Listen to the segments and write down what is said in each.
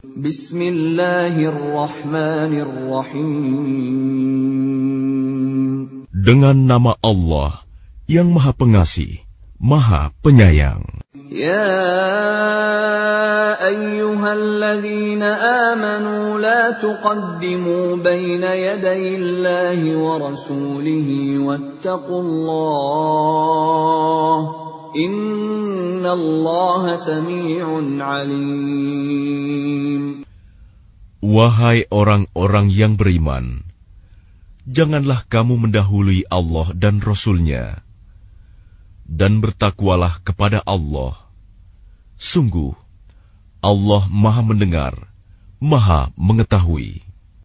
Bismillahirrahmanirrahim. Dengan nama Allah yang Maha Pengasih, Maha Penyayang. Ya ayyuhalladzina amanu la tuqaddimu baina yadayillahi wa rasulihi wattaqullaha Wahai orang-orang yang beriman, janganlah kamu mendahului Allah dan Rasulnya, dan bertakwalah kepada Allah. Sungguh, Allah maha mendengar, maha mengetahui.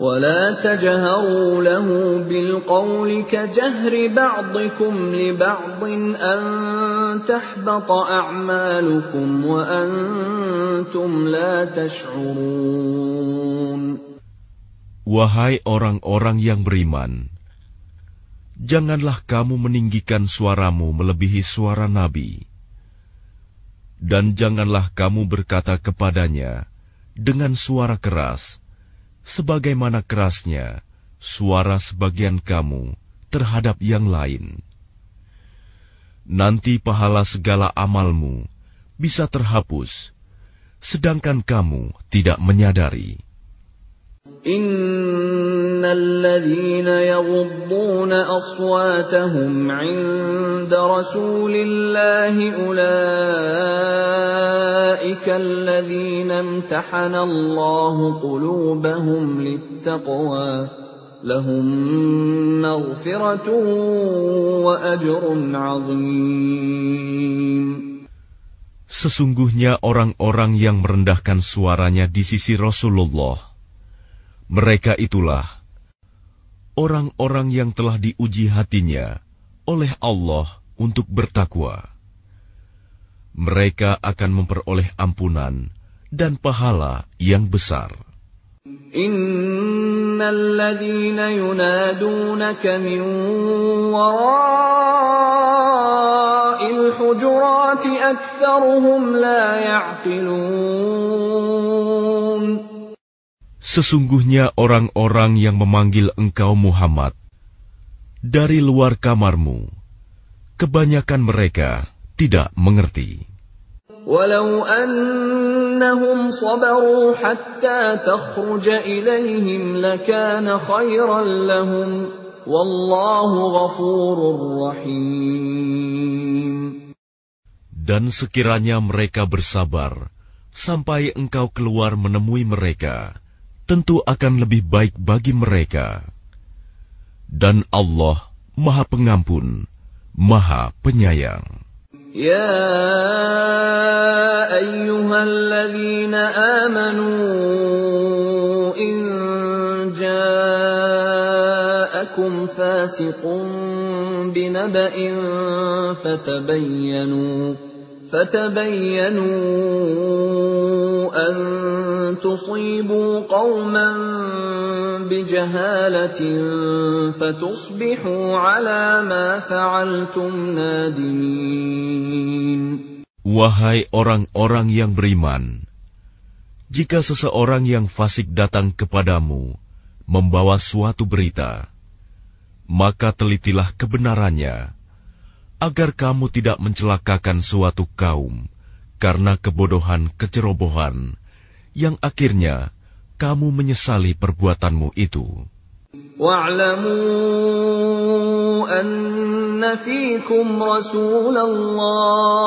ولا تجهروا له بالقول كجهر بعضكم لبعض أن تحبط أعمالكم وأنتم لا تشعرون Wahai orang-orang yang beriman, janganlah kamu meninggikan suaramu melebihi suara Nabi, dan janganlah kamu berkata kepadanya dengan suara keras, sebagaimana kerasnya suara sebagian kamu terhadap yang lain. Nanti pahala segala amalmu bisa terhapus, sedangkan kamu tidak menyadari. إن الذين يغضون أصواتهم عند رسول الله أولئك الذين امتحن الله قلوبهم للتقوى لهم مغفرة وأجر عظيم Sesungguhnya orang-orang yang merendahkan suaranya di sisi Rasulullah, mereka itulah orang-orang yang telah diuji hatinya oleh Allah untuk bertakwa. Mereka akan memperoleh ampunan dan pahala yang besar. Wara'il hujurati la ya'qilun. Sesungguhnya orang-orang yang memanggil engkau Muhammad dari luar kamarmu, kebanyakan mereka tidak mengerti. Walau annahum sabaru hatta takhruja ilaihim lakana khairan lahum wallahu ghafurur rahim Dan sekiranya mereka bersabar sampai engkau keluar menemui mereka tentu akan lebih baik bagi mereka. Dan Allah Maha Pengampun, Maha Penyayang. Ya ayyuhalladzina amanu injaakum fasiqun binaba'in fatabayyanu fatabayyanu أن تصيبوا قوما بجهالة فتصبحوا على ما فعلتم نادمين Wahai orang-orang yang beriman, jika seseorang yang fasik datang kepadamu membawa suatu berita, maka telitilah kebenarannya, agar kamu tidak mencelakakan suatu kaum karena kebodohan kecerobohan, yang akhirnya kamu menyesali perbuatanmu itu. واعلموا أن فيكم رسول الله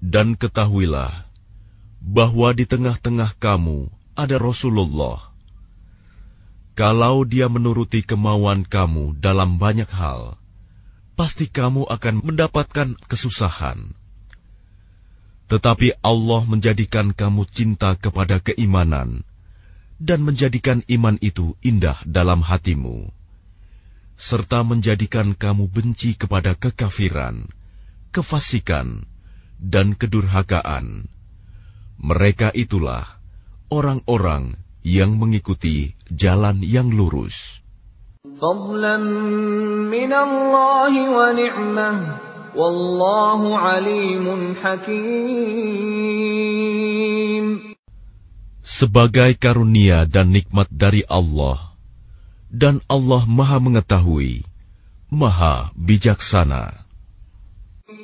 Dan ketahuilah bahwa di tengah-tengah kamu ada Rasulullah. Kalau dia menuruti kemauan kamu dalam banyak hal, pasti kamu akan mendapatkan kesusahan. Tetapi Allah menjadikan kamu cinta kepada keimanan dan menjadikan iman itu indah dalam hatimu, serta menjadikan kamu benci kepada kekafiran, kefasikan, dan kedurhakaan. Mereka itulah orang-orang yang mengikuti jalan yang lurus. Sebagai karunia dan nikmat dari Allah, dan Allah Maha Mengetahui, Maha Bijaksana.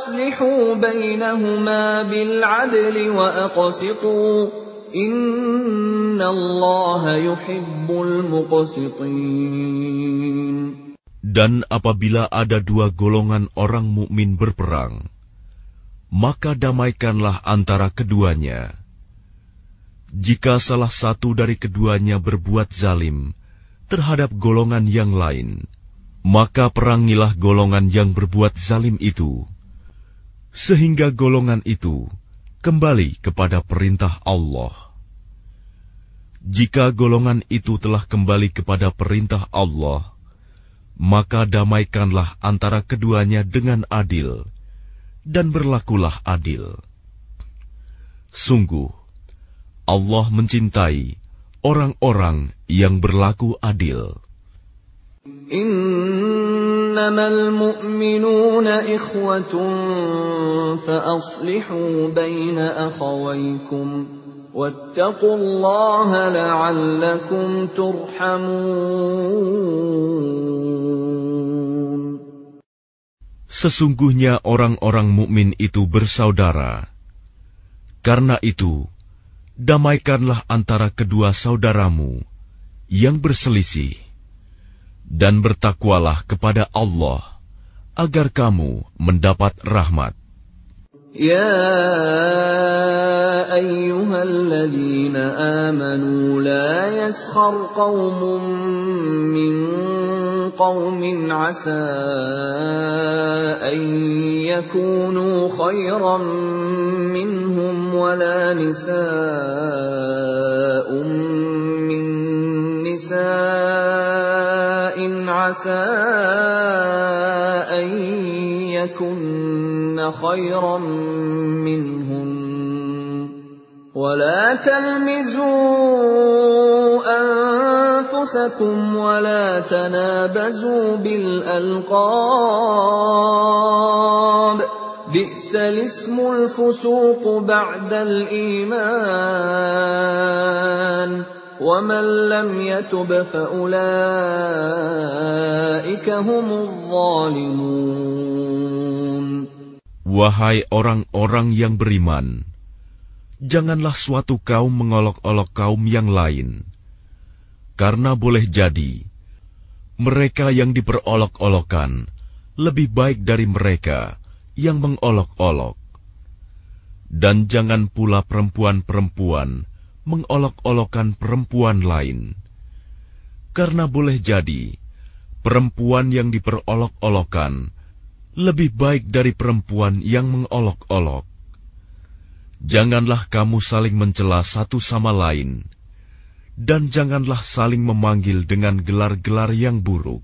فأصلحوا بينهما بالعدل وأقسطوا إن الله يحب المقسطين Dan apabila ada dua golongan orang mukmin berperang, maka damaikanlah antara keduanya. Jika salah satu dari keduanya berbuat zalim terhadap golongan yang lain, maka perangilah golongan yang berbuat zalim itu, sehingga golongan itu kembali kepada perintah Allah. Jika golongan itu telah kembali kepada perintah Allah, maka damaikanlah antara keduanya dengan adil, dan berlakulah adil. Sungguh, Allah mencintai orang-orang yang berlaku adil. إنما المؤمنون إخوة فأصلحوا بين أخويكم واتقوا الله لعلكم ترحمون Sesungguhnya orang-orang mukmin itu bersaudara. Karena itu, damaikanlah antara kedua saudaramu yang berselisih, dan bertakwalah kepada Allah agar kamu mendapat rahmat. يا أيها الذين آمنوا لا يسخر قوم من قوم عسى أن يكونوا خيرا منهم ولا نساء من نساء عسى أن يكن خيرا منهن. ولا تلمزوا أنفسكم ولا تنابزوا بالألقاب. بئس الاسم الفسوق بعد الإيمان. ومن لم يتب فأولئك هم الظالمون Wahai orang-orang yang beriman, janganlah suatu kaum mengolok-olok kaum yang lain, karena boleh jadi mereka yang diperolok-olokan lebih baik dari mereka yang mengolok-olok. Dan jangan pula perempuan-perempuan mengolok-olokan perempuan lain, karena boleh jadi perempuan yang diperolok-olokan lebih baik dari perempuan yang mengolok-olok. Janganlah kamu saling mencela satu sama lain, dan janganlah saling memanggil dengan gelar-gelar yang buruk.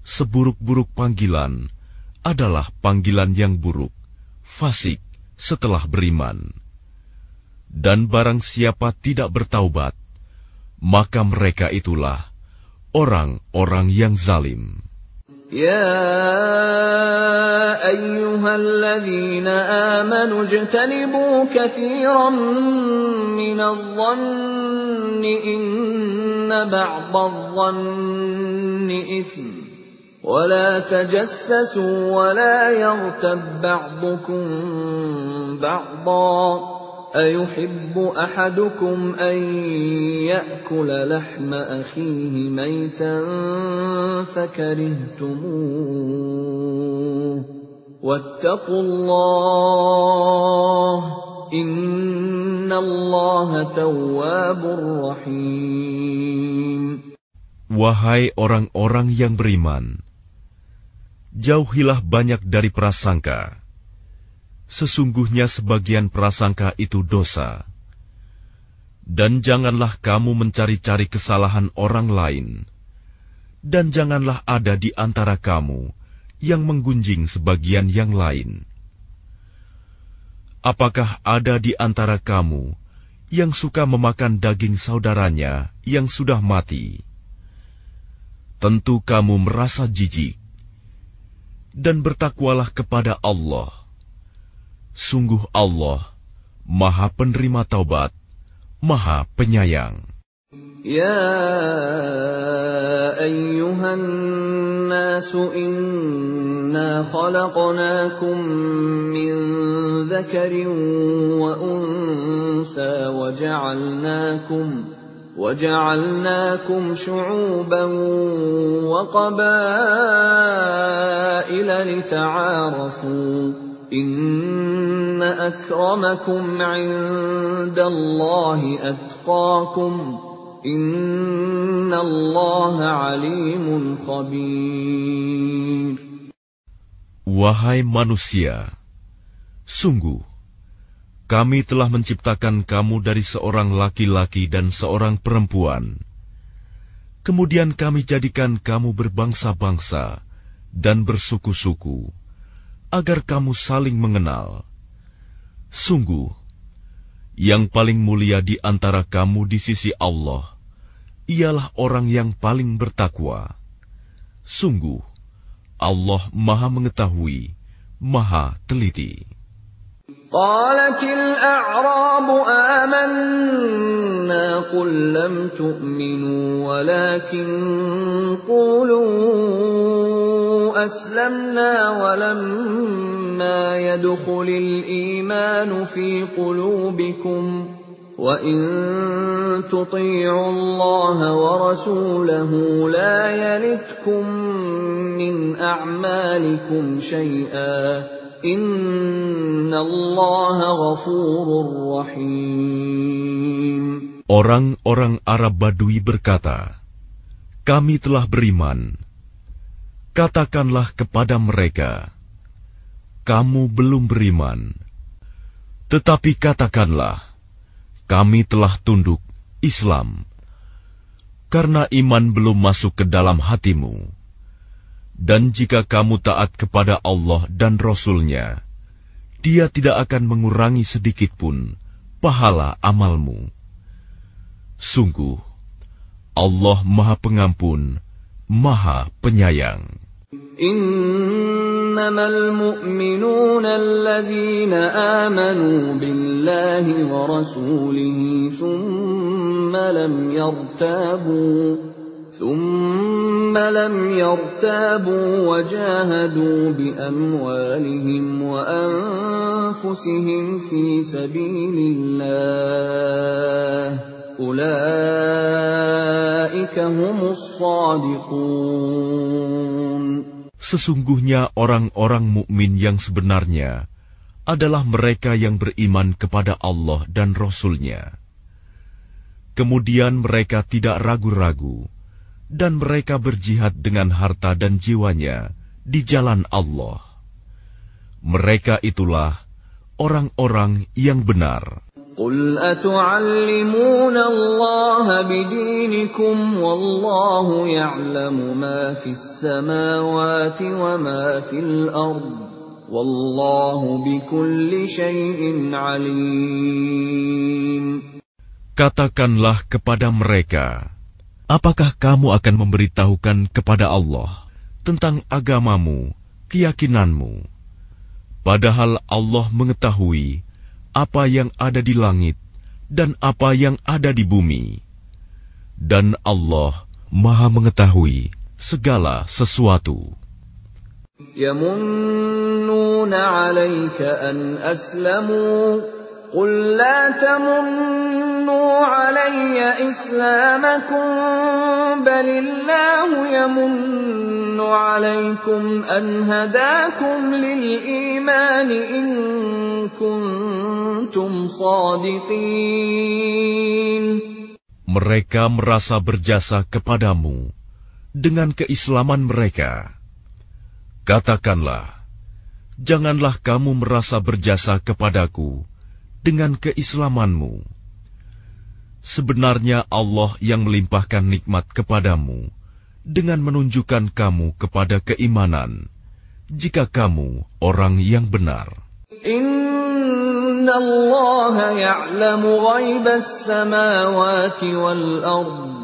Seburuk-buruk panggilan adalah panggilan yang buruk, fasik setelah beriman Dan barang siapa tidak bertaubat, maka mereka itulah orang-orang yang zalim. يا ايها الذين امنوا اجتنبوا كثيرا من الظن ان بعض الظن اثم ولا تجسسوا ولا يغتب بعضكم بعضا أيحب أحدكم أن يأكل لحم أخيه ميتا فكرهتموه واتقوا الله إن الله تواب رحيم Wahai orang-orang yang beriman, jauhilah banyak dari prasangka sesungguhnya sebagian prasangka itu dosa. Dan janganlah kamu mencari-cari kesalahan orang lain, dan janganlah ada di antara kamu yang menggunjing sebagian yang lain. Apakah ada di antara kamu yang suka memakan daging saudaranya yang sudah mati? Tentu kamu merasa jijik, dan bertakwalah kepada Allah Sungguh Allah, Maha Penerima Taubat, Maha Penyayang. Ya ayyuhan nasu inna khalaqnakum min dhakarin wa unsa wa ja'alnakum وجعلناكم شعوبا وقبائل لتعارفوا Inna akramakum atqakum. Allah alimun khabir. Wahai manusia, sungguh kami telah menciptakan kamu dari seorang laki-laki dan seorang perempuan. Kemudian kami jadikan kamu berbangsa-bangsa dan bersuku-suku agar kamu saling mengenal. Sungguh, yang paling mulia di antara kamu di sisi Allah ialah orang yang paling bertakwa. Sungguh, Allah Maha Mengetahui, Maha Teliti. قالت الأعراب آمنا قل لم تؤمنوا ولكن قولوا أسلمنا ولما يدخل الإيمان في قلوبكم وإن تطيعوا الله ورسوله لا يلتكم من أعمالكم شيئا Orang-orang Arab Badui berkata, Kami telah beriman. Katakanlah kepada mereka, Kamu belum beriman. Tetapi katakanlah, Kami telah tunduk Islam, karena iman belum masuk ke dalam hatimu dan jika kamu taat kepada Allah dan Rasul-Nya, Dia tidak akan mengurangi sedikit pun pahala amalmu. Sungguh, Allah Maha Pengampun, Maha Penyayang. إنما المؤمنون الذين آمنوا بالله ورسوله ثم لم يرتابوا ثم لم يرتابوا وجاهدوا بأموالهم وأنفسهم في سبيل الله Sesungguhnya orang-orang mukmin yang sebenarnya adalah mereka yang beriman kepada Allah dan Rasul-Nya. Kemudian mereka tidak ragu-ragu dan mereka berjihad dengan harta dan jiwanya di jalan Allah. Mereka itulah orang-orang yang benar. قل أتعلمون الله بدينكم والله يعلم ما في السماوات وما في الأرض والله بكل شيء عليم Katakanlah kepada mereka, Apakah kamu akan memberitahukan kepada Allah tentang agamamu, keyakinanmu. Padahal Allah mengetahui apa yang ada di langit dan apa yang ada di bumi. Dan Allah Maha mengetahui segala sesuatu. يمنون عليك أن أسلموا قل لا تمنوا علي إسلامكم بل الله يمن عليكم أن هداكم للإيمان إن كنتم صادقين Mereka merasa berjasa kepadamu dengan keislaman mereka. Katakanlah, janganlah kamu merasa berjasa kepadaku dengan keislamanmu. Sebenarnya Allah yang melimpahkan nikmat kepadamu dengan menunjukkan kamu kepada keimanan, jika kamu orang yang benar. Inna ya'lamu ghaibas samawati wal ard.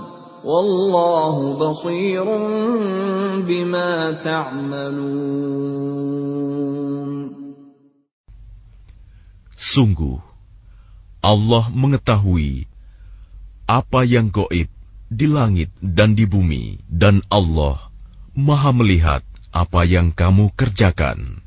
Wallahu basirun bima ta'malun. Sungguh, Allah mengetahui apa yang goib di langit dan di bumi, dan Allah maha melihat apa yang kamu kerjakan.